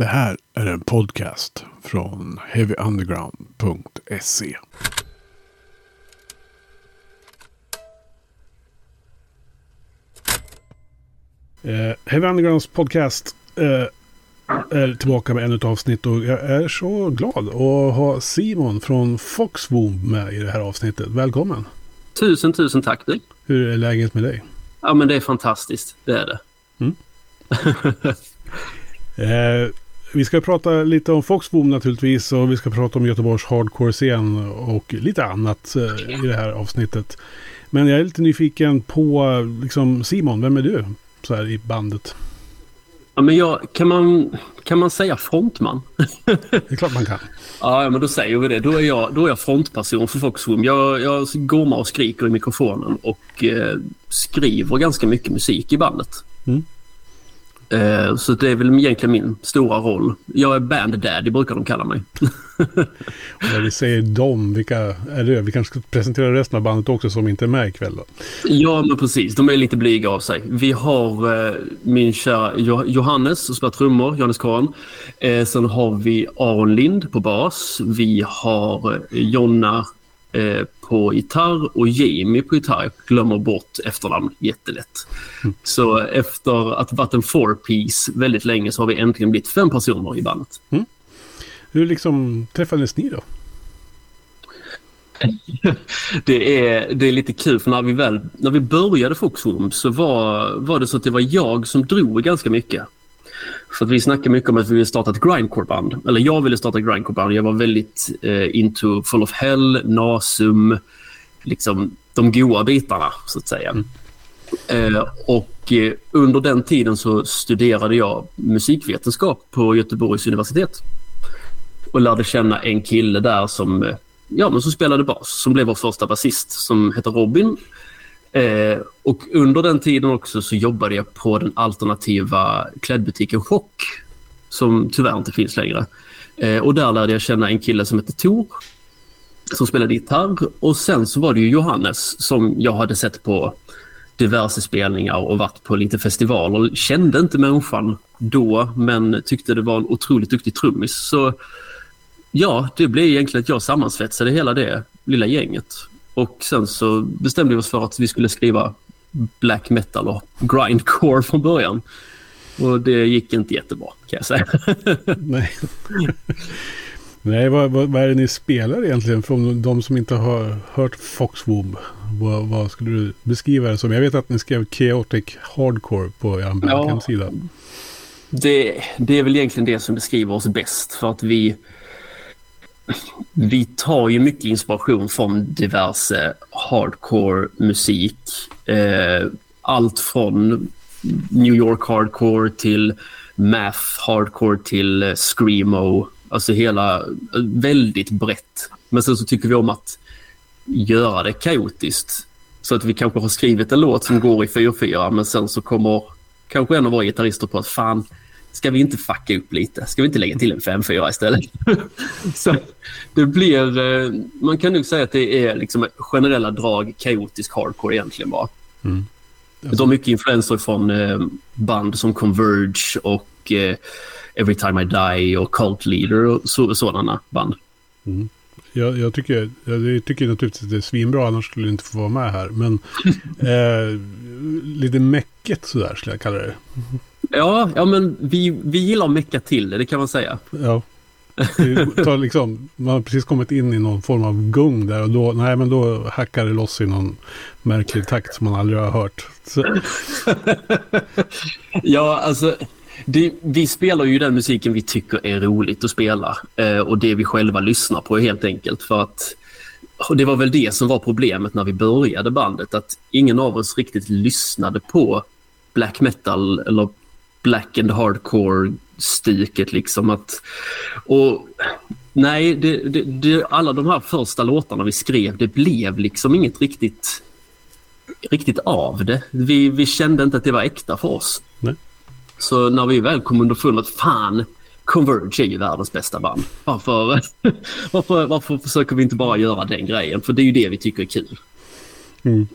Det här är en podcast från heavyunderground.se. Eh, Heavy Undergrounds podcast eh, är tillbaka med ännu ett avsnitt och jag är så glad att ha Simon från Foxwomb med i det här avsnittet. Välkommen! Tusen, tusen tack du. Hur är läget med dig? Ja men det är fantastiskt, det är det. Mm. eh, vi ska prata lite om Foxboom naturligtvis och vi ska prata om Göteborgs hardcore-scen och lite annat eh, i det här avsnittet. Men jag är lite nyfiken på liksom, Simon, vem är du så här i bandet? Ja, men jag, kan, man, kan man säga frontman? Det är klart man kan. ja, men då säger vi det. Då är jag, då är jag frontperson för Foxroom. Jag, jag gormar och skriker i mikrofonen och eh, skriver ganska mycket musik i bandet. Mm. Eh, så det är väl egentligen min stora roll. Jag är band daddy brukar de kalla mig. Och när vi säger dem, vilka är det? Vi kanske ska presentera resten av bandet också som inte är med ikväll då. Ja, men precis. De är lite blyga av sig. Vi har eh, min kära jo Johannes som spelar trummor, Johannes Kahn. Eh, sen har vi Aron Lind på bas. Vi har eh, Jonna eh, på gitarr och Jamie på gitarr. Jag glömmer bort efternamn jättelätt. Mm. Så efter att varit en four-piece väldigt länge så har vi äntligen blivit fem personer i bandet. Hur liksom träffades ni då? det, är, det är lite kul för när vi, väl, när vi började Foxholm så var, var det så att det var jag som drog ganska mycket. För att vi snackade mycket om att vi ville starta ett grindcore-band. Eller jag ville starta ett grindcore-band. Jag var väldigt eh, into Full of Hell, Nasum, liksom de goa bitarna så att säga. Mm. Eh, och eh, under den tiden så studerade jag musikvetenskap på Göteborgs universitet. Och lärde känna en kille där som, eh, ja, men som spelade bas, som blev vår första basist, som heter Robin. Eh, och under den tiden också så jobbade jag på den alternativa klädbutiken Chock, som tyvärr inte finns längre. Eh, och där lärde jag känna en kille som hette Tor, som spelade gitarr. Och sen så var det ju Johannes som jag hade sett på diverse spelningar och varit på lite festivaler. Kände inte människan då, men tyckte det var en otroligt duktig trummis. Så ja, det blev egentligen att jag sammansvetsade hela det lilla gänget. Och sen så bestämde vi oss för att vi skulle skriva black metal och grindcore från början. Och det gick inte jättebra kan jag säga. Nej. Nej, vad, vad, vad är det ni spelar egentligen? Från de som inte har hört Foxwomb. Vad, vad skulle du beskriva det som? Jag vet att ni skrev Chaotic Hardcore på er. Ja. Det, det är väl egentligen det som beskriver oss bäst. För att vi, vi tar ju mycket inspiration från diverse hardcore musik. Eh, allt från New York hardcore till math hardcore till eh, screamo. Alltså hela, eh, väldigt brett. Men sen så tycker vi om att göra det kaotiskt. Så att vi kanske har skrivit en låt som går i 4-4 men sen så kommer kanske en av våra gitarrister på att fan, ska vi inte fucka upp lite? Ska vi inte lägga till en 5-4 istället? så det blir, eh, man kan nog säga att det är liksom generella drag kaotisk hardcore egentligen bara. Mm. De har mycket influenser från eh, band som Converge och eh, Every time I die och Cult Leader och så, sådana band. Mm. Jag, jag, tycker, jag tycker naturligtvis att det är svinbra, annars skulle du inte få vara med här. Men eh, lite mäcket sådär skulle jag kalla det. Ja, ja men vi, vi gillar att mecka till det, det kan man säga. Ja. tar liksom, man har precis kommit in i någon form av gung där och då, nej, men då hackar det loss i någon märklig takt som man aldrig har hört. ja, alltså det, vi spelar ju den musiken vi tycker är roligt att spela eh, och det vi själva lyssnar på helt enkelt för att och det var väl det som var problemet när vi började bandet att ingen av oss riktigt lyssnade på black metal eller black and hardcore styket liksom att och nej det, det, det, alla de här första låtarna vi skrev det blev liksom inget riktigt riktigt av det. Vi, vi kände inte att det var äkta för oss. Nej. Så när vi väl kom underfund att fan, Converge är ju världens bästa band. Varför, varför, varför försöker vi inte bara göra den grejen? För det är ju det vi tycker är kul. Mm.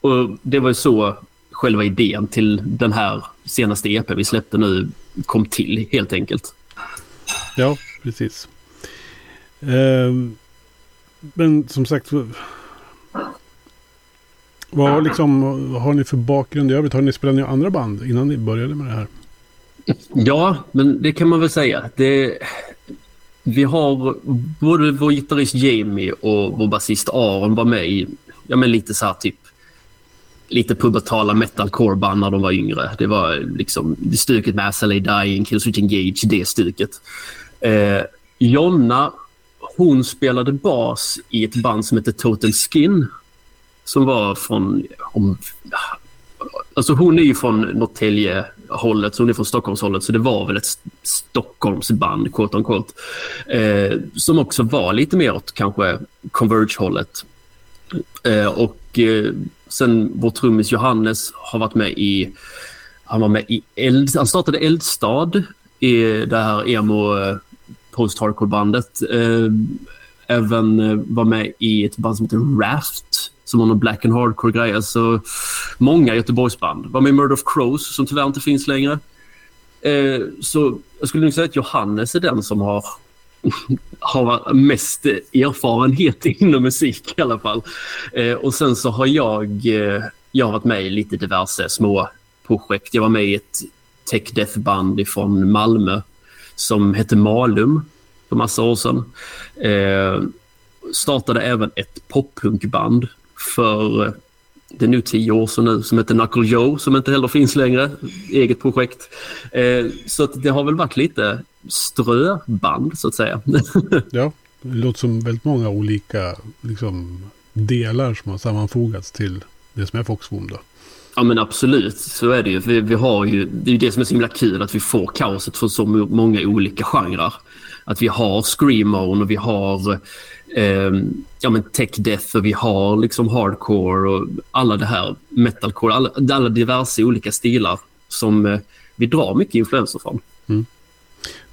Och Det var ju så själva idén till den här senaste EP vi släppte nu kom till helt enkelt. Ja, precis. Eh, men som sagt. Vad liksom, har ni för bakgrund i övrigt? Har ni spelat i andra band innan ni började med det här? Ja, men det kan man väl säga. Det, vi har både vår gitarrist Jamie och vår basist Aron var med i ja, men lite så här typ lite pubertala metalcore-band när de var yngre. Det var liksom det stuket med SLA Dying, Killswitch Engage, det stuket. Eh, Jonna, hon spelade bas i ett band som hette Total Skin. Som var från... Om, alltså hon är ju från Norrtälje-hållet, så hon är från Stockholmshållet. Så det var väl ett Stockholmsband, quote on quote. Eh, som också var lite mer åt kanske Converge-hållet. Eh, och eh, sen vår trummis Johannes har varit med i... Han var med i Eld, han startade Eldstad i det här emo-post-hardcore-bandet. Eh, eh, även eh, var med i ett band som heter Raft som har någon black and hardcore-grej. Alltså, många Göteborgsband. Var med i Murder of Crows som tyvärr inte finns längre. Så jag skulle nog säga att Johannes är den som har har mest erfarenhet inom musik i alla fall. Eh, och sen så har jag, eh, jag har varit med i lite diverse små projekt. Jag var med i ett tech death band från Malmö som hette Malum för massa år sedan. Eh, startade även ett poppunkband för eh, det är nu tio år sedan nu, som heter Knuckle Joe, som inte heller finns längre. Eget projekt. Eh, så det har väl varit lite ströband, så att säga. ja, det låter som väldigt många olika liksom, delar som har sammanfogats till det som är Foxboom då. Ja men absolut, så är det ju. Vi, vi har ju. Det är ju det som är så himla kul, att vi får kaoset från så många olika genrer. Att vi har screamon och vi har eh, ja, men tech death och vi har liksom hardcore och alla det här metalcore, alla, alla diverse olika stilar som eh, vi drar mycket influenser från. Mm.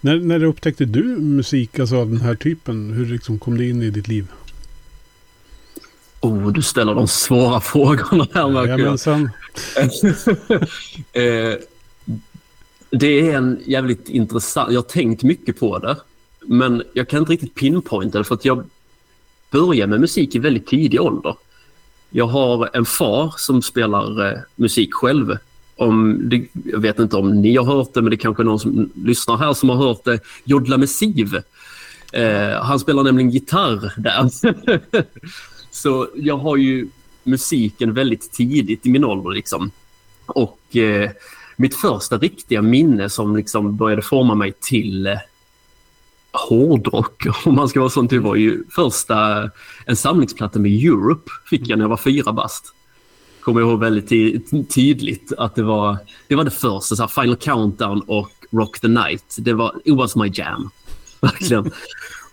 När, när upptäckte du musik alltså av den här typen? Hur liksom kom det in i ditt liv? Oh, du ställer de svåra frågorna här Jajamensan. eh, det är en jävligt intressant... Jag har tänkt mycket på det. Men jag kan inte riktigt pinpointa det för att jag började med musik i väldigt tidig ålder. Jag har en far som spelar eh, musik själv. Om det, jag vet inte om ni har hört det, men det kanske är någon som lyssnar här som har hört det. Jodla med Siv. Eh, han spelar nämligen gitarr där. Så jag har ju musiken väldigt tidigt i min ålder. Liksom. Och eh, mitt första riktiga minne som liksom började forma mig till eh, hårdrock, om man ska vara sån, det var ju första, en samlingsplatta med Europe fick jag när jag var fyra bast. Kommer jag ihåg väldigt tydligt att det var det, var det första, så här, Final Countdown och Rock the Night. Det var, it was my jam. Verkligen.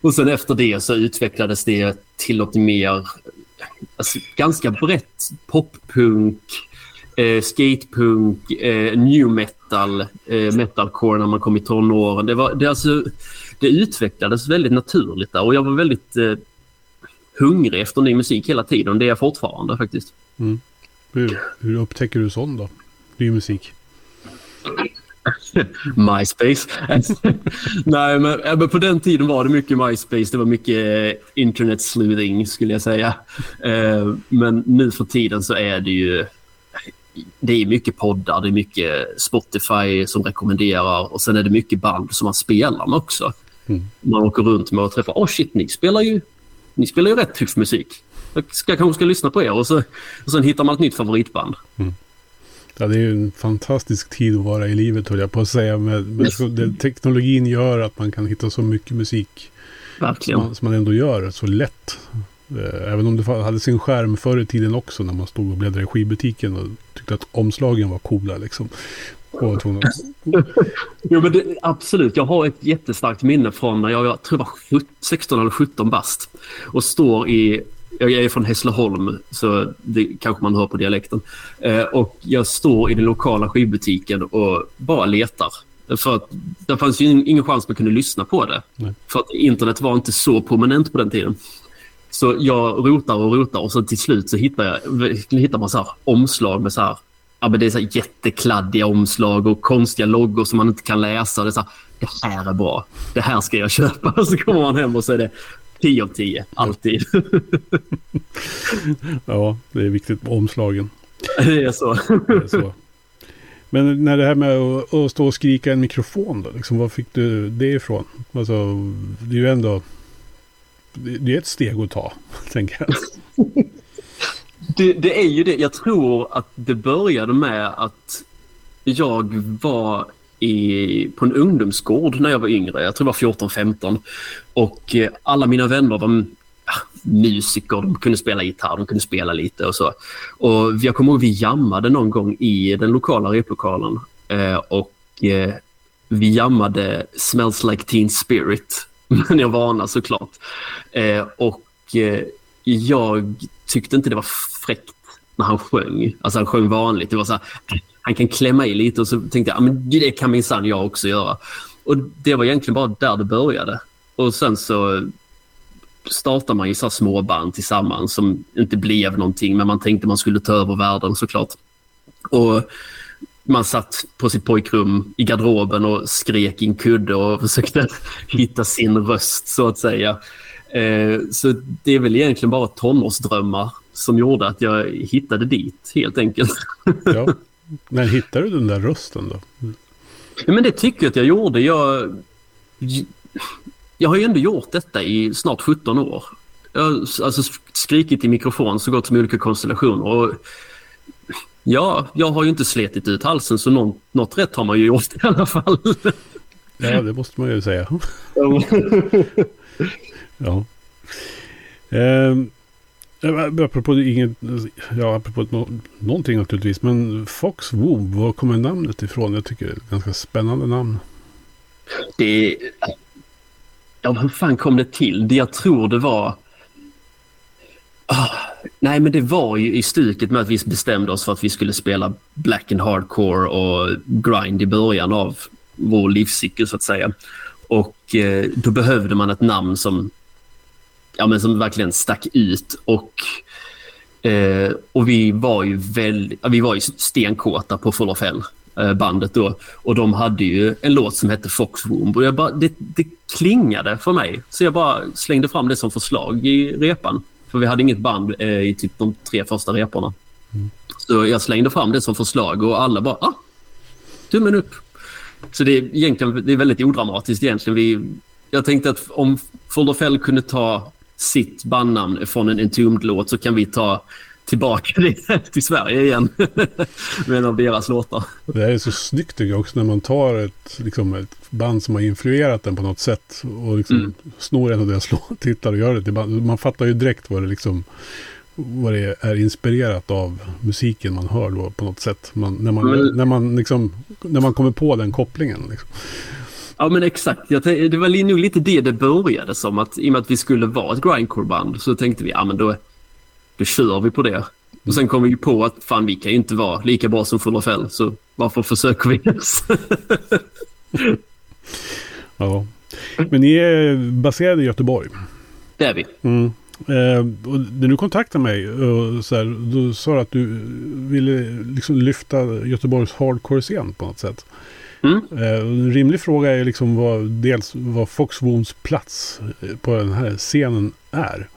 Och sen efter det så utvecklades det till något mer, alltså, ganska brett poppunk, eh, skatepunk, eh, new metal, eh, metalcore när man kom i tonåren. Det, var, det, alltså, det utvecklades väldigt naturligt där och jag var väldigt eh, hungrig efter ny musik hela tiden. Det är jag fortfarande faktiskt. Mm. Hur, hur upptäcker du sån då? Ny musik? MySpace. Nej, men, men, på den tiden var det mycket MySpace. Det var mycket eh, internet sleuthing skulle jag säga. Eh, men nu för tiden så är det ju det är mycket poddar, det är mycket Spotify som rekommenderar och sen är det mycket band som man spelar med också. Mm. Man åker runt med och träffar, åh oh shit, ni spelar ju, ni spelar ju rätt tuff musik. Jag ska, kanske ska lyssna på er och, så, och sen hittar man ett nytt favoritband. Mm. Ja, det är ju en fantastisk tid att vara i livet höll jag på att säga. Med, med yes. det, teknologin gör att man kan hitta så mycket musik. Verkligen. Som man, som man ändå gör så lätt. Eh, även om det hade sin skärm förr i tiden också när man stod och bläddrade i skivbutiken och tyckte att omslagen var coola liksom. jo, men det, absolut. Jag har ett jättestarkt minne från när jag, jag tror jag var 16 eller 17 bast och står i jag är från Hässleholm, så det kanske man hör på dialekten. Eh, och jag står i den lokala skivbutiken och bara letar. För att det fanns ju ingen chans man kunde lyssna på det. Nej. För att internet var inte så prominent på den tiden. Så jag rotar och rotar och så till slut så hittar, jag, hittar man så här omslag med så här, ja, men det är så jättekladdiga omslag och konstiga loggor som man inte kan läsa. Det är så här, det här är bra. Det här ska jag köpa. Så kommer man hem och så är det 10 av 10. Alltid. ja, det är viktigt med omslagen. Det är så. Det är så. Men när det här med att, att stå och skrika i en mikrofon då, liksom, var fick du det ifrån? Alltså, det är ju ändå... Det är ett steg att ta, tänker jag. Det, det, är ju det. Jag tror att det började med att jag var i, på en ungdomsgård när jag var yngre. Jag tror jag var 14-15. Och eh, alla mina vänner var ah, musiker, de kunde spela gitarr, de kunde spela lite och så. Och jag kommer ihåg vi jammade någon gång i den lokala replokalen. Eh, och eh, vi jammade Smells like teen spirit. Men jag varnar såklart. Eh, och eh, jag tyckte inte det var fräckt när han sjöng. Alltså han sjöng vanligt. Det var så här, han kan klämma i lite och så tänkte jag, men det kan minsann jag också göra. Och det var egentligen bara där det började. Och sen så startar man ju så små band tillsammans som inte blev någonting men man tänkte man skulle ta över världen såklart. Och man satt på sitt pojkrum i garderoben och skrek i en kudde och försökte hitta sin röst så att säga. Eh, så det är väl egentligen bara tonårsdrömmar som gjorde att jag hittade dit helt enkelt. Ja. Men hittade du den där rösten då? Ja, men det tycker jag att jag gjorde. Jag, jag har ju ändå gjort detta i snart 17 år. Jag har alltså skrikit i mikrofon så gott som olika konstellationer. Och ja, jag har ju inte slitit ut halsen så någon, något rätt har man ju gjort i alla fall. Ja, det måste man ju säga. ja. Um, apropå, ingen, ja, apropå no, någonting naturligtvis. Men Fox Woob, var kommer namnet ifrån? Jag tycker det är ett ganska spännande namn. Det Ja, hur fan kom det till? Det jag tror det var... Oh, nej, men det var ju i stuket med att vi bestämde oss för att vi skulle spela black and hardcore och grind i början av vår livscykel så att säga. Och eh, då behövde man ett namn som, ja, men som verkligen stack ut. Och, eh, och vi var ju väldigt, vi var ju stenkåta på Full of Hell. Eh, bandet då. Och de hade ju en låt som hette Fox Womb och jag bara, det, det klingade för mig. Så jag bara slängde fram det som förslag i repan. För vi hade inget band eh, i typ de tre första reporna. Mm. Så jag slängde fram det som förslag och alla bara, ah, tummen upp. Så det är egentligen det är väldigt odramatiskt egentligen. Vi, jag tänkte att om Full kunde ta sitt bandnamn från en Entombed-låt så kan vi ta tillbaka det till Sverige igen. med en av deras låtar. Det är så snyggt tycker jag också när man tar ett, liksom, ett band som har influerat den på något sätt och liksom mm. snor en av deras titlar och gör det till band. Man fattar ju direkt vad det liksom vad det är inspirerat av musiken man hör då på något sätt. Man, när, man, mm. när, man liksom, när man kommer på den kopplingen. Liksom. Ja men exakt. Jag det var nog lite det det började som. Att, I och med att vi skulle vara ett grindcore-band så tänkte vi ja men då, då kör vi på det. Och sen kom vi på att fan vi kan ju inte vara lika bra som Full of Hell, så varför försöker vi ens? ja, men ni är baserade i Göteborg. Det är vi. Mm. Eh, och när du kontaktade mig och så här, då sa du att du ville liksom lyfta Göteborgs hardcore-scen på något sätt. Mm. Eh, en rimlig fråga är liksom vad, dels vad Fox Wounds plats på den här scenen är.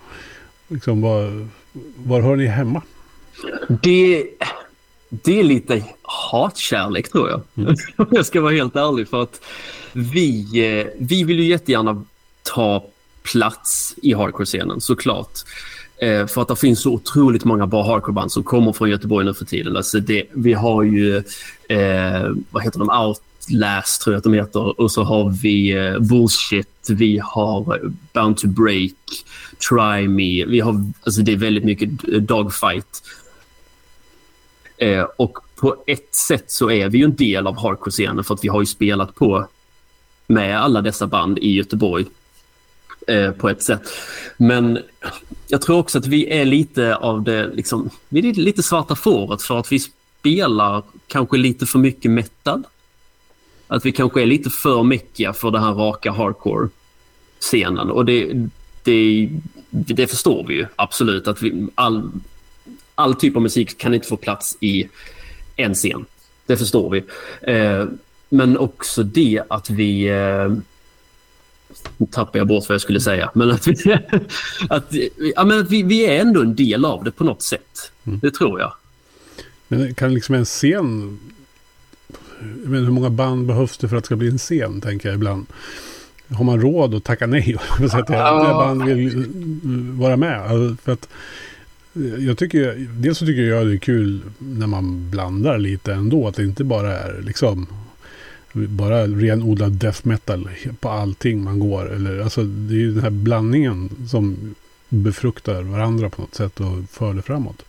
Liksom vad, var hör ni hemma? Det, det är lite hatkärlek tror jag. Mm. Om jag ska vara helt ärlig. För att vi, eh, vi vill ju jättegärna ta plats i hardcore-scenen såklart. Eh, för att det finns så otroligt många bra hardcore-band som kommer från Göteborg nu för tiden. Alltså det, vi har ju, eh, vad heter de, Last tror jag att de heter. Och så har vi eh, Bullshit, vi har eh, Bound to Break. Try Me. Vi har, alltså det är väldigt mycket dogfight. Eh, och på ett sätt så är vi ju en del av hardcore-scenen för att vi har ju spelat på med alla dessa band i Göteborg eh, på ett sätt. Men jag tror också att vi är lite av det, liksom, vi är lite svarta fåret för att vi spelar kanske lite för mycket metal. Att vi kanske är lite för mäckiga för den här raka hardcore-scenen. Och det, det, det förstår vi ju absolut att vi, all, all typ av musik kan inte få plats i en scen. Det förstår vi. Eh, men också det att vi... Eh, nu tappar jag bort vad jag skulle säga. Men att, vi, att, ja, men att vi, vi är ändå en del av det på något sätt. Mm. Det tror jag. Men kan liksom en scen... Men hur många band behövs det för att det ska bli en scen, tänker jag ibland. Har man råd att tacka nej säga att ja. band vill vara med? Alltså, för att jag tycker, dels så tycker jag det är kul när man blandar lite ändå. Att det inte bara är liksom bara renodlad death metal på allting man går. Eller, alltså, det är ju den här blandningen som befruktar varandra på något sätt och för det framåt.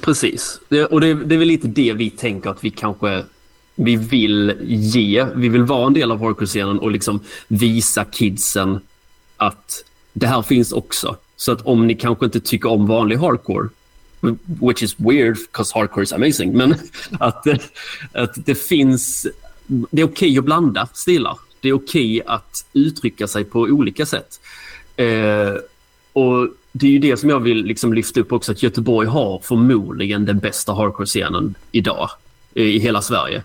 Precis. Och det, det, är väl lite det vi tänker att vi kanske vi vill ge. Vi vill vara en del av hardcore-scenen och liksom visa kidsen att det här finns också. Så att om ni kanske inte tycker om vanlig hardcore, which is weird because hardcore is amazing, men att, att det finns det är okej okay att blanda stilar. Det är okej okay att uttrycka sig på olika sätt. Eh, och Det är ju det som jag vill liksom lyfta upp också, att Göteborg har förmodligen den bästa hardcore-scenen idag eh, i hela Sverige.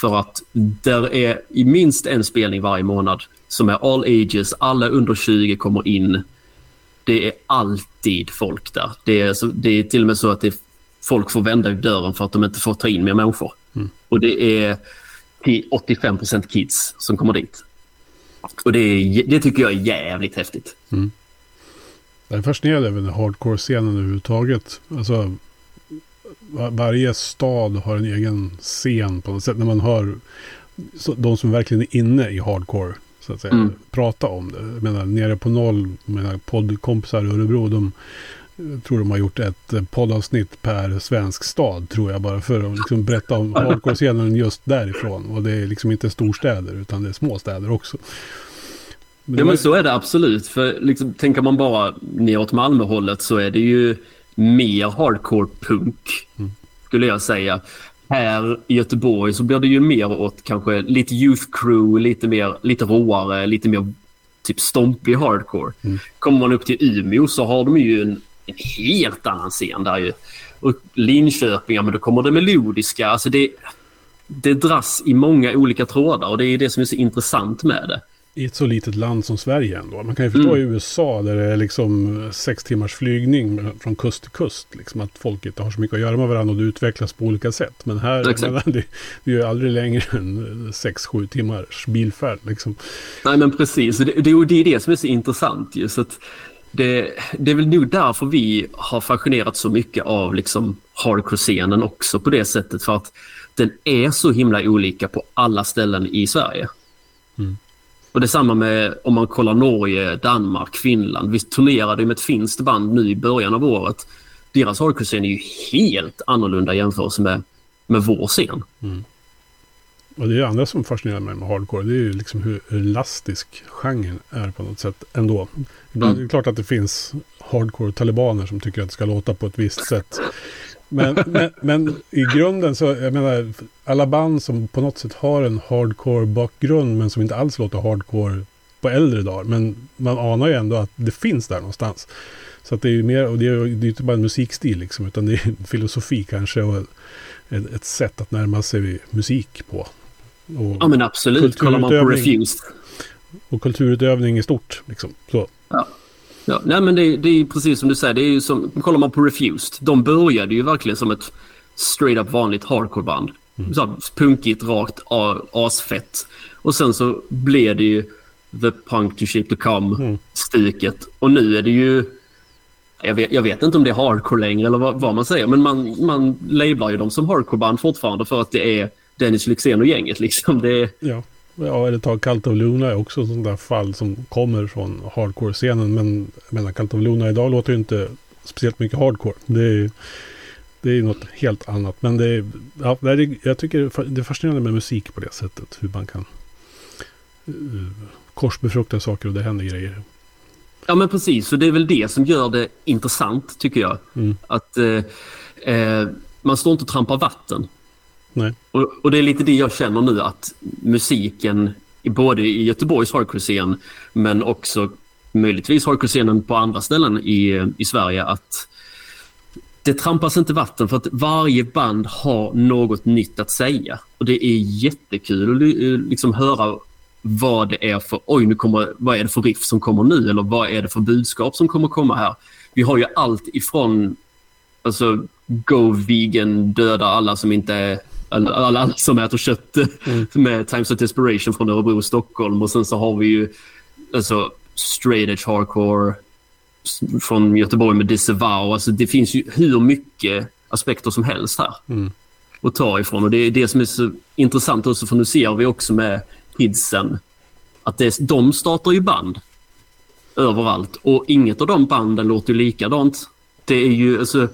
För att där är i minst en spelning varje månad som är all ages, alla under 20 kommer in. Det är alltid folk där. Det är, så, det är till och med så att det folk får vända i dörren för att de inte får ta in mer människor. Mm. Och det är till 85% kids som kommer dit. Och det, det tycker jag är jävligt häftigt. Mm. Jag är fascinerad över den hardcore-scenen överhuvudtaget. Alltså, varje stad har en egen scen på något sätt. När man hör de som verkligen är inne i hardcore så att säga, mm. prata om det. Jag menar, nere på noll, mina poddkompisar i Örebro, de jag tror de har gjort ett eh, poddavsnitt per svensk stad tror jag bara för att liksom berätta om hardcore-scenen just därifrån. Och det är liksom inte storstäder utan det är små städer också. Men ja men så är det absolut. För liksom, tänker man bara neråt Malmöhållet så är det ju mer hardcore punk skulle jag säga. Här i Göteborg så blir det ju mer åt kanske lite youth crew, lite mer, lite råare, lite mer typ stompig hardcore. Mm. Kommer man upp till Umeå så har de ju en en helt annan scen där ju. Och Linköping, ja men då kommer det melodiska. Alltså det, det dras i många olika trådar och det är det som är så intressant med det. I ett så litet land som Sverige ändå. Man kan ju förstå mm. i USA där det är liksom sex timmars flygning från kust till kust. Liksom att folk inte har så mycket att göra med varandra och det utvecklas på olika sätt. Men här men det, det är ju aldrig längre än sex, sju timmars bilfärd. Liksom. Nej men precis, det, det, det är det som är så intressant. Just att det, det är väl nog därför vi har fascinerat så mycket av liksom hardcore-scenen också på det sättet. För att den är så himla olika på alla ställen i Sverige. Och detsamma med om man kollar Norge, Danmark, Finland. Vi turnerade med ett finskt band nu i början av året. Deras hardcore-scen är ju helt annorlunda jämfört med, med vår scen. Mm. Och det är andra som fascinerar mig med hardcore. Det är ju liksom hur elastisk genren är på något sätt ändå. Ibland mm. är det klart att det finns hardcore-talibaner som tycker att det ska låta på ett visst sätt. Men, men, men, i grunden så, jag menar, alla band som på något sätt har en hardcore-bakgrund men som inte alls låter hardcore på äldre dagar. Men man anar ju ändå att det finns där någonstans. Så att det är ju mer, och det är ju inte bara en musikstil liksom, utan det är en filosofi kanske och ett, ett sätt att närma sig musik på. Och ja men absolut, kollar man på Refused. Och kulturutövning i stort. Liksom. Så. Ja. Ja, nej men det, det är precis som du säger, det är ju som, kollar man på Refused, de började ju verkligen som ett straight up vanligt hardcoreband. Mm. Så punkigt, rakt, asfett. Och sen så blev det ju The Punk to Shape to Come-stuket. Mm. Och nu är det ju... Jag vet, jag vet, inte om det är hardcore längre eller vad, vad man säger, men man, man lablar ju dem som hardcoreband fortfarande för att det är Dennis Lyxzén och gänget liksom. Det... Ja. Ja, eller ta Cult of Luna är också sånt där fall som kommer från hardcore-scenen. Men jag menar, Cult of Luna idag låter ju inte speciellt mycket hardcore. Det är, det är något helt annat. Men det är, ja, det är, jag tycker det är fascinerande med musik på det sättet. Hur man kan uh, korsbefrukta saker och det händer grejer. Ja men precis, och det är väl det som gör det intressant tycker jag. Mm. Att eh, eh, man står inte och trampar vatten. Nej. Och, och, det är lite det jag känner nu att musiken, både i Göteborgs hardcore-scen men också möjligtvis hardcore-scenen på andra ställen i, i Sverige att det trampas inte vatten för att varje band har något nytt att säga. Och det är jättekul att eh, liksom höra vad det är för, oj nu kommer, vad är det för riff som kommer nu eller vad är det för budskap som kommer komma här. Vi har ju allt ifrån alltså go vegan, döda alla som inte är alla, alla som äter kött mm. med Times of Desperation från Örebro och Stockholm och sen så har vi ju alltså straight edge hardcore från Göteborg med Disavow. Alltså det finns ju hur mycket aspekter som helst här mm. att ta ifrån. Och det är det som är så intressant också för nu ser vi också med kidsen att det, de startar ju band överallt och inget av de banden låter likadant. Det är ju alltså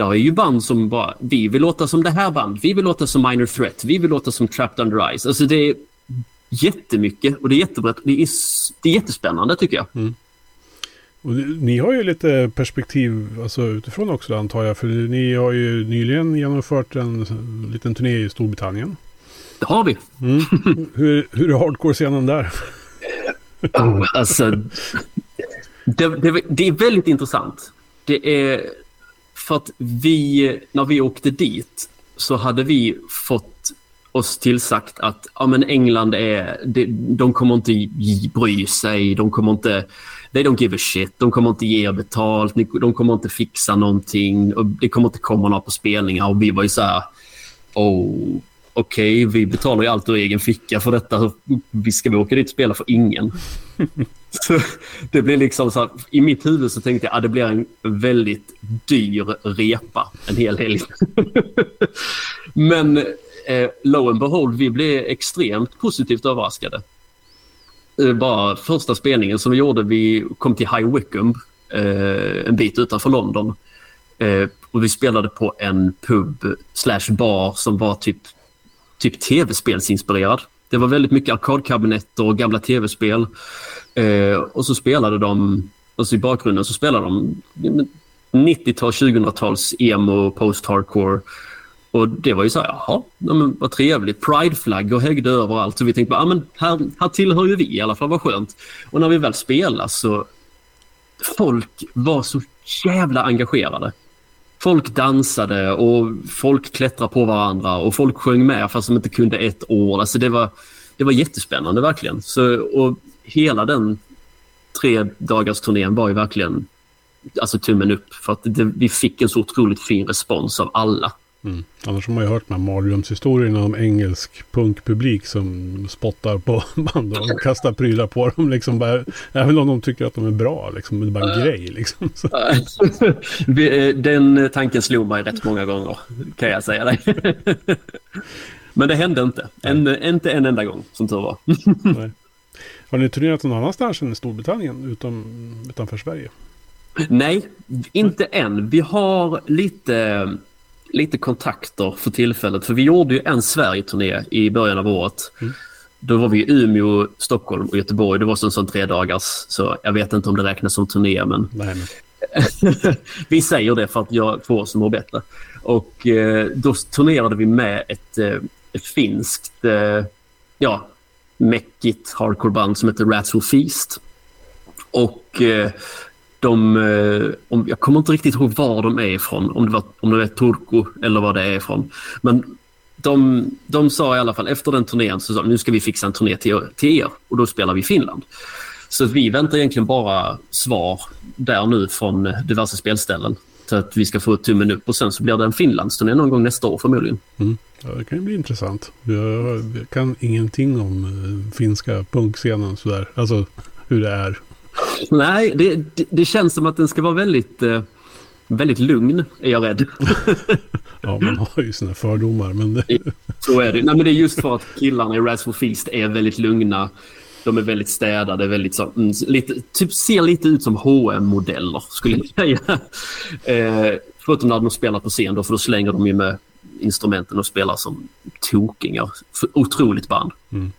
där är ju band som bara, vi vill låta som det här band, vi vill låta som Minor Threat, vi vill låta som Trapped Under Ice. Alltså det är jättemycket och det är jättebrett. Det är, det är jättespännande tycker jag. Mm. Och ni har ju lite perspektiv alltså, utifrån också antar jag. För ni har ju nyligen genomfört en liten turné i Storbritannien. Det har vi. Mm. hur, hur är hardcore-scenen där? oh, alltså, det, det, det, är väldigt intressant. Det är för att vi, när vi åkte dit så hade vi fått oss tillsagt att ja, men England är, de, de kommer inte bry sig, de kommer inte they don't give a shit. De kommer inte ge er betalt, de kommer inte fixa någonting och det kommer inte komma några på spelningar. Och vi var ju så här, oh, okej, okay, vi betalar ju allt ur egen ficka för detta. Vi ska vi åka dit och spela för ingen? så det blir liksom så här, i mitt huvud så tänkte jag att ah, det blir en väldigt dyr repa en hel helg. Men eh, lo and behold, vi blev extremt positivt överraskade. Eh, bara första spelningen som vi gjorde, vi kom till High Wycombe, eh, en bit utanför London. Eh, och vi spelade på en pub slash bar som var typ, typ tv-spelsinspirerad. Det var väldigt mycket arkadkabinetter och gamla tv-spel. Eh, och så spelade de, alltså i bakgrunden så spelade de 90-tal, 2000-tals emo, post-hardcore och det var ju så här, jaha, men vad trevligt. Prideflaggor hängde överallt. Så vi tänkte, ja men här, här tillhör ju vi i alla fall, vad skönt. Och när vi väl spelade så... Folk var så jävla engagerade. Folk dansade och folk klättrade på varandra och folk sjöng med fast de inte kunde ett ord. Alltså det var, det var jättespännande verkligen. Så, och hela den tre dagars turnén var ju verkligen alltså tummen upp. För att det, vi fick en så otroligt fin respons av alla. Mm. Annars har man ju hört de här mardrömshistorierna om engelsk punkpublik som spottar på band och kastar prylar på dem. Liksom bara, även om de tycker att de är bra. Liksom, det är bara en uh, grej. Liksom. Eh, den tanken slog mig rätt många gånger kan jag säga dig. Men det hände inte. En, inte en enda gång som tur var. Nej. Har ni turnerat någon annanstans än i Storbritannien utom, utanför Sverige? Nej, inte än. Vi har lite lite kontakter för tillfället. För vi gjorde ju en Sverige-turné i början av året. Mm. Då var vi i Umeå, Stockholm och Göteborg. Det var en sån tre dagars. Så jag vet inte om det räknas som turné, men... Nej, men... vi säger det för att jag får oss mår bättre. Och eh, då turnerade vi med ett, eh, ett finskt, eh, ja, mäckigt hardcoreband som heter Ratsful Feast. Och eh, de, eh, om, jag kommer inte riktigt ihåg var de är ifrån, om det, var, om det var Turku eller vad det är ifrån. Men de, de sa i alla fall efter den turnén så sa nu ska vi fixa en turné till, till er och då spelar vi Finland. Så vi väntar egentligen bara svar där nu från diverse spelställen. Så att vi ska få tummen upp och sen så blir det en Finlandsturné någon gång nästa år förmodligen. Mm. Ja, det kan ju bli intressant. Jag, kan ingenting om eh, finska punkscenen sådär. Alltså hur det är. Nej, det, det, det, känns som att den ska vara väldigt, eh, väldigt lugn, är jag rädd. ja, man har ju sina fördomar. Men det... Så är det. Nej, men det är just för att killarna i Rascal Feast är väldigt lugna. De är väldigt städade, väldigt så, mm, lite, typ ser lite ut som hm modeller skulle jag säga. Eh, förutom när de spelar på scen då, för då slänger de ju med instrumenten och spelar som tokingar. Otroligt band. Mm.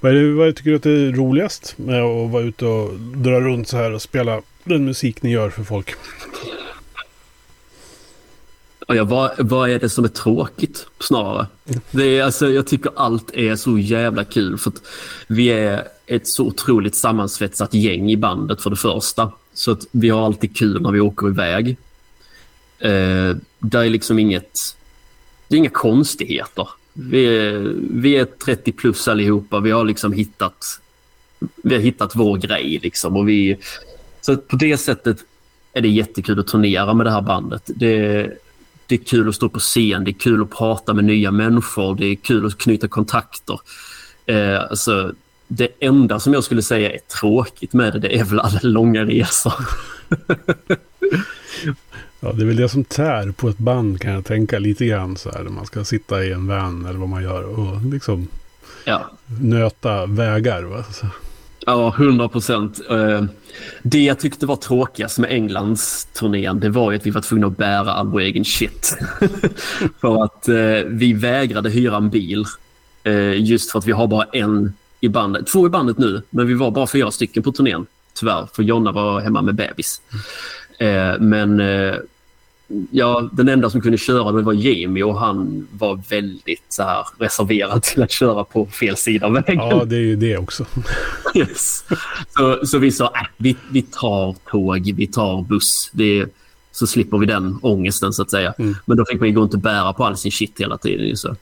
Vad, är det, vad tycker du att det är roligast med att vara ute och dra runt så här och spela den musik ni gör för folk? Ja, vad, vad är det som är tråkigt snarare? Det är, alltså, jag tycker allt är så jävla kul för att vi är ett så otroligt sammansvetsat gäng i bandet för det första. Så att vi har alltid kul när vi åker iväg. Eh, det är liksom inget... Det är inga konstigheter. Vi är, vi är 30 plus allihopa. Vi har liksom hittat, vi har hittat vår grej. Liksom, och vi, så på det sättet är det jättekul att turnera med det här bandet. Det, det är kul att stå på scen, det är kul att prata med nya människor, det är kul att knyta kontakter. Eh, alltså, det enda som jag skulle säga är tråkigt med det, det är väl alla långa resor. ja, det är väl det som tär på ett band kan jag tänka lite grann så här. När man ska sitta i en van eller vad man gör och liksom ja. nöta vägar. Va? Så. Ja, hundra procent. Eh, det jag tyckte var tråkigast med Englands turnén, det var ju att vi var tvungna att bära all vår egen shit. för att eh, vi vägrade hyra en bil. Eh, just för att vi har bara en i bandet. Två i bandet nu, men vi var bara fyra stycken på turnén. Tyvärr, för Jonna var hemma med bebis. Men ja, den enda som kunde köra det var Jamie och han var väldigt så här, reserverad till att köra på fel sida av vägen. Ja, det är ju det också. yes. så, så vi sa, äh, vi, vi tar tåg, vi tar buss. Det, så slipper vi den ångesten så att säga. Mm. Men då fick man ju gå inte bära på all sin shit hela tiden. Så.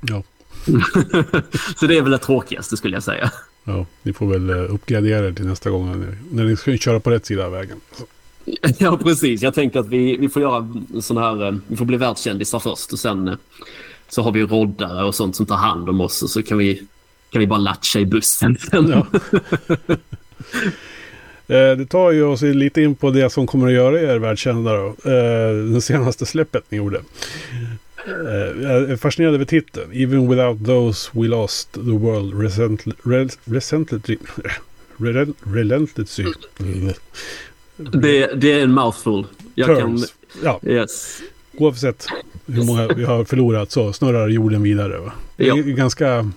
Ja. så det är väl det tråkigaste skulle jag säga. Ja, ni får väl eh, uppgradera er till nästa gång när ni ska köra på rätt sida av vägen. Så. Ja, precis. Jag tänker att vi, vi får göra sån här, eh, vi får bli världskändisar först och sen eh, så har vi roddare och sånt som tar hand om oss och så kan vi, kan vi bara latcha i bussen. Ja. Eh, det tar ju oss lite in på det som kommer att göra er världskända då. Det senaste släppet ni gjorde. Jag är fascinerad över titeln. Even without those we lost the world relentlessly. Relentlessly. Det, det är en mouthful. Jag Turns. kan... Ja. Yes. Oavsett hur många vi har förlorat så snurrar jorden vidare. Va? Det är ja. ganska...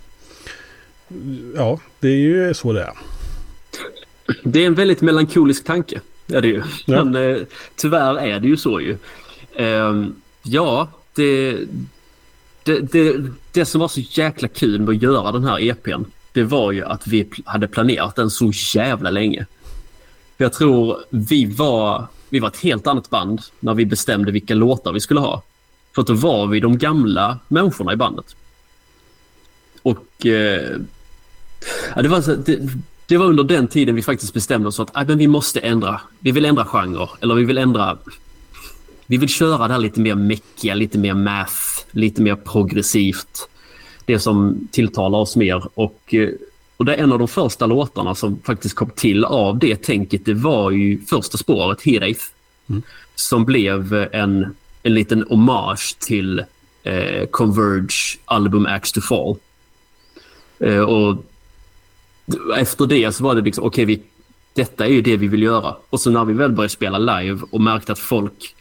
Ja, det är ju så det är. Det är en väldigt melankolisk tanke. Är det ju. Ja. Men eh, tyvärr är det ju så ju. Eh, ja, det, det, det, det som var så jäkla kul med att göra den här EPn. Det var ju att vi hade planerat den så jävla länge. Jag tror vi var, vi var ett helt annat band när vi bestämde vilka låtar vi skulle ha. För att då var vi de gamla människorna i bandet. Och eh, ja, det, var, det, det, var under den tiden vi faktiskt bestämde oss för att ah, men vi måste ändra. Vi vill ändra genre. Eller vi vill ändra... Vi vill köra det här lite mer meckiga, lite mer math, lite mer progressivt. Det som tilltalar oss mer. Och eh, och det är en av de första låtarna som faktiskt kom till av det tänket. Det var ju första spåret, Hereith. Mm. Som blev en, en liten hommage till eh, Converge album Axe to Fall. Eh, och efter det så var det liksom, okej, okay, detta är ju det vi vill göra. Och så när vi väl började spela live och märkte att folk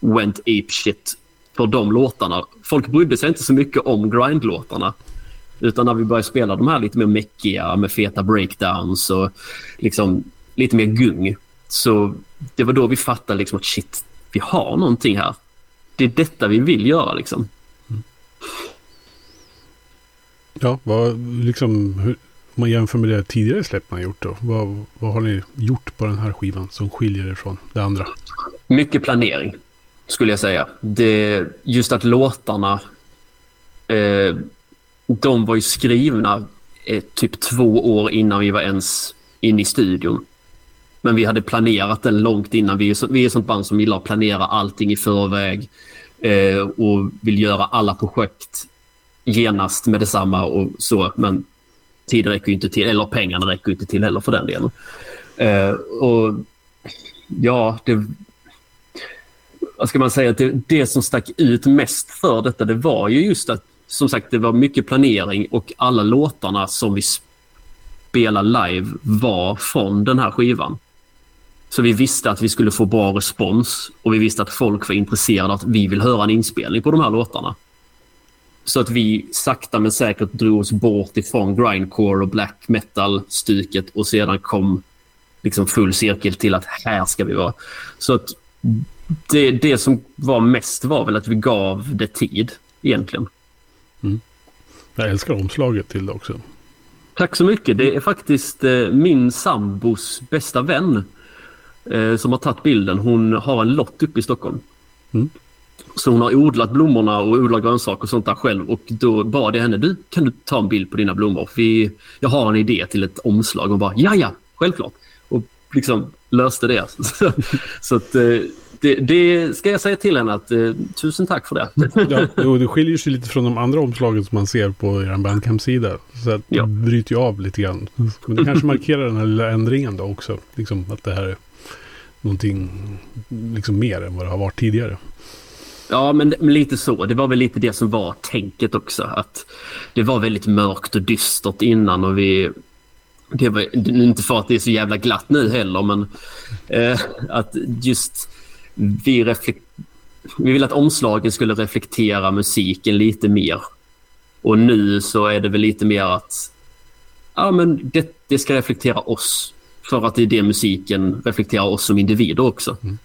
went ape shit för de låtarna. Folk brydde sig inte så mycket om grindlåtarna. Utan när vi började spela de här lite mer meckiga med feta breakdowns och liksom lite mer gung. Så det var då vi fattade liksom att shit, vi har någonting här. Det är detta vi vill göra liksom. Ja, vad liksom, hur, om man jämför med det tidigare släpp man gjort då. Vad, vad har ni gjort på den här skivan som skiljer er från det andra? Mycket planering skulle jag säga. Det, just att låtarna eh, de var ju skrivna eh, typ två år innan vi var ens inne i studion. Men vi hade planerat den långt innan. Vi är, så, vi är ett sånt band som gillar att planera allting i förväg eh, och vill göra alla projekt genast med detsamma och så. Men tiden räcker inte till, eller pengarna räcker inte till heller för den delen. Eh, och ja, det... Vad ska man säga? Det, det som stack ut mest för detta, det var ju just att som sagt, det var mycket planering och alla låtarna som vi spelade live var från den här skivan. Så vi visste att vi skulle få bra respons och vi visste att folk var intresserade att vi vill höra en inspelning på de här låtarna. Så att vi sakta men säkert drog oss bort ifrån grindcore och black metal-stuket och sedan kom liksom full cirkel till att här ska vi vara. Så att det, det som var mest var väl att vi gav det tid egentligen. Mm. Jag älskar omslaget till det också. Tack så mycket. Det är faktiskt eh, min sambos bästa vän eh, som har tagit bilden. Hon har en lott uppe i Stockholm. Mm. Så hon har odlat blommorna och odlat grönsaker och sånt där själv. Och då bad jag henne, du kan du ta en bild på dina blommor? Vi, jag har en idé till ett omslag. Och bara, ja ja, självklart. Och liksom löste det. Så, så att, eh, det, det, ska jag säga till henne att eh, tusen tack för det. ja, jo, det skiljer sig lite från de andra omslagen som man ser på er Bandcamp-sida. Så att ja. det bryter ju av lite grann. Men det kanske markerar den här lilla ändringen då också. Liksom att det här är någonting liksom mer än vad det har varit tidigare. Ja, men, men, lite så. Det var väl lite det som var tänket också. Att det var väldigt mörkt och dystert innan och vi... Det var inte för att det är så jävla glatt nu heller, men eh, att just vi, reflek- vi vill att omslagen skulle reflektera musiken lite mer. Och nu så är det väl lite mer att ja, men det, det ska reflektera oss. För att det är det musiken reflekterar oss som individer också. Mm.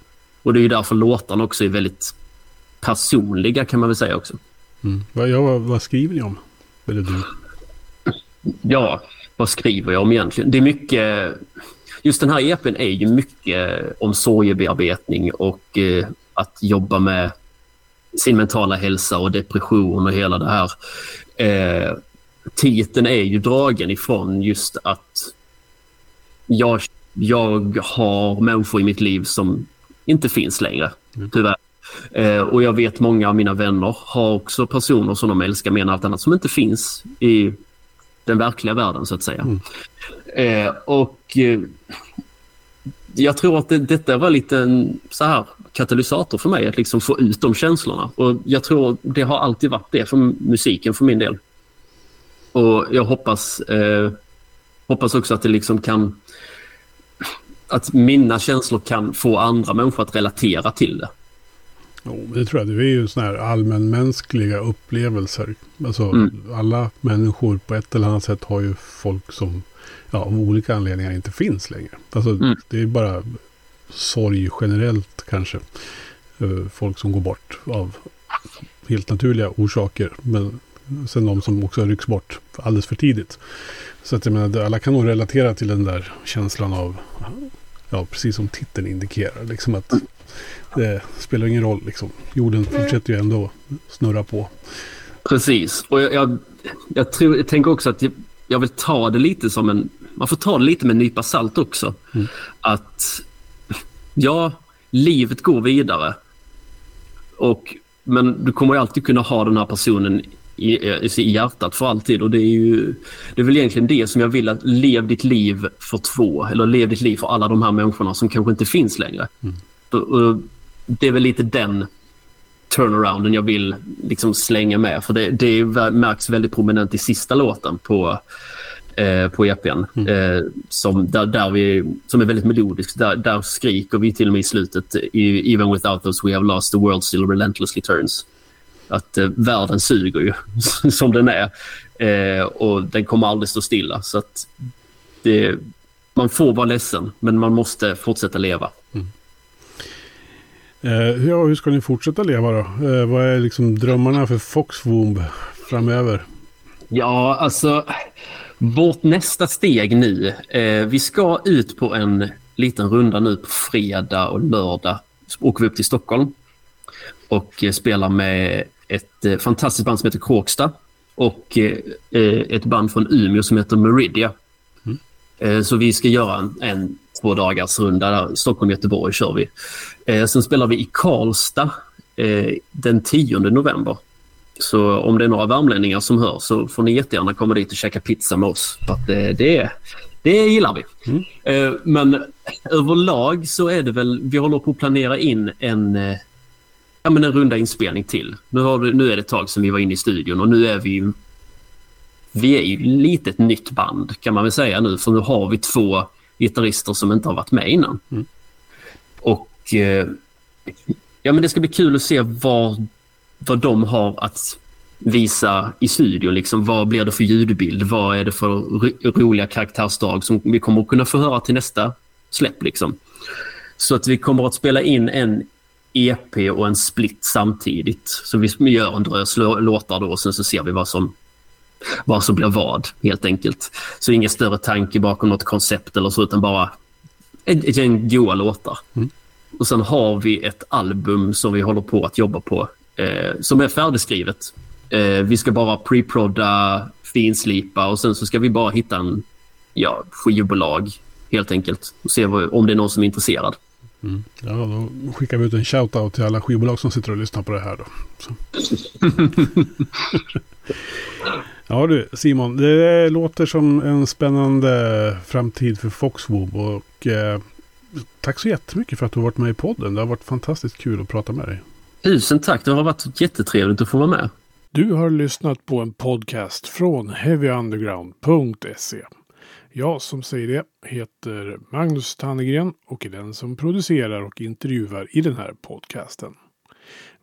Och det är ju därför låtarna också är väldigt personliga kan man väl säga också. Mm. Vad, ja, vad skriver ni om? Eller du? Ja, vad skriver jag om egentligen? Det är mycket... Just den här EPn är ju mycket om sorgebearbetning och eh, att jobba med sin mentala hälsa och depression och hela det här. Eh, titeln är ju dragen ifrån just att jag, jag har människor i mitt liv som inte finns längre, mm. tyvärr. Eh, och jag vet många av mina vänner har också personer som de älskar mer än allt annat som inte finns i den verkliga världen så att säga. Mm. Eh, och eh, jag tror att det, detta var lite en så här katalysator för mig att liksom få ut de känslorna. Och jag tror det har alltid varit det för musiken för min del. Och jag hoppas, eh, hoppas också att det liksom kan att mina känslor kan få andra människor att relatera till det. Jo, det tror jag. Det är ju sådana här allmänmänskliga upplevelser. Alltså mm. alla människor på ett eller annat sätt har ju folk som ja, av olika anledningar inte finns längre. Alltså mm. det är bara sorg generellt kanske. Uh, folk som går bort av helt naturliga orsaker. Men sen de som också rycks bort alldeles för tidigt. Så att jag menar, alla kan nog relatera till den där känslan av, ja precis som titeln indikerar, liksom att det spelar ingen roll. Liksom. Jorden fortsätter ju ändå snurra på. Precis. Och jag, jag, jag, tror, jag tänker också att jag, vill ta det lite som en... Man får ta det lite med en nypa salt också. Mm. Att ja, livet går vidare. Och, men du kommer ju alltid kunna ha den här personen i, i hjärtat för alltid. Och det är ju det är väl egentligen det som jag vill att lev ditt liv för två. Eller lev ditt liv för alla de här människorna som kanske inte finns längre. Mm. Och, det är väl lite den turnarounden jag vill liksom slänga med. För det, det märks väldigt prominent i sista låten på, eh, på EPn. Mm. Eh, som, där, där vi, som är väldigt melodisk. Där, där skriker vi till och med i slutet Even without us we have lost the world still relentlessly turns. Att eh, världen suger ju som den är. Eh, och den kommer aldrig stå stilla. Så att det, man får vara ledsen men man måste fortsätta leva. Mm. Eh, ja, hur ska ni fortsätta leva då? Eh, vad är liksom drömmarna för Foxwomb framöver? Ja, alltså vårt nästa steg nu. Eh, vi ska ut på en liten runda nu på fredag och lördag. Så åker vi upp till Stockholm och eh, spelar med ett eh, fantastiskt band som heter Kråksta och eh, eh, ett band från Umeå som heter Meridia. Mm. Så vi ska göra en, en två dagars runda. Stockholm-Göteborg kör vi. Eh, sen spelar vi i Karlstad eh, den 10 november. Så om det är några värmlänningar som hör så får ni jättegärna komma dit och käka pizza med oss. För att, eh, det, det gillar vi. Mm. Eh, men överlag så är det väl, vi håller på att planera in en, eh, ja, men en runda inspelning till. Nu, har nu är det ett tag sedan vi var inne i studion och nu är vi vi är ju lite ett nytt band kan man väl säga nu för nu har vi två gitarrister som inte har varit med innan. Mm. Och eh, ja, men det ska bli kul att se vad, vad de har att visa i studion. Liksom, vad blir det för ljudbild? Vad är det för roliga karaktärsdrag som vi kommer att kunna få höra till nästa släpp? Liksom. Så att vi kommer att spela in en EP och en split samtidigt. Så vi gör en drös låtar då och sen så ser vi vad som vad som blir vad helt enkelt. Så ingen större tanke bakom något koncept eller så utan bara ett gäng goa låtar. Mm. Och sen har vi ett album som vi håller på att jobba på eh, som är färdigskrivet. Eh, vi ska bara pre-prodda, finslipa och sen så ska vi bara hitta en ja, skivbolag helt enkelt och se vad, om det är någon som är intresserad. Mm. Ja, då skickar vi ut en shout-out till alla skivbolag som sitter och lyssnar på det här då. ja du Simon, det låter som en spännande framtid för Foxwob och eh, tack så jättemycket för att du har varit med i podden. Det har varit fantastiskt kul att prata med dig. Tusen tack, det har varit jättetrevligt att få vara med. Du har lyssnat på en podcast från heavyunderground.se. Jag som säger det heter Magnus Tannegren och är den som producerar och intervjuar i den här podcasten.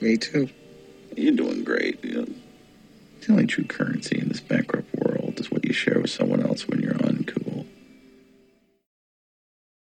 Me too. You're doing great. Yeah. The only true currency in this bankrupt world is what you share with someone else when you're on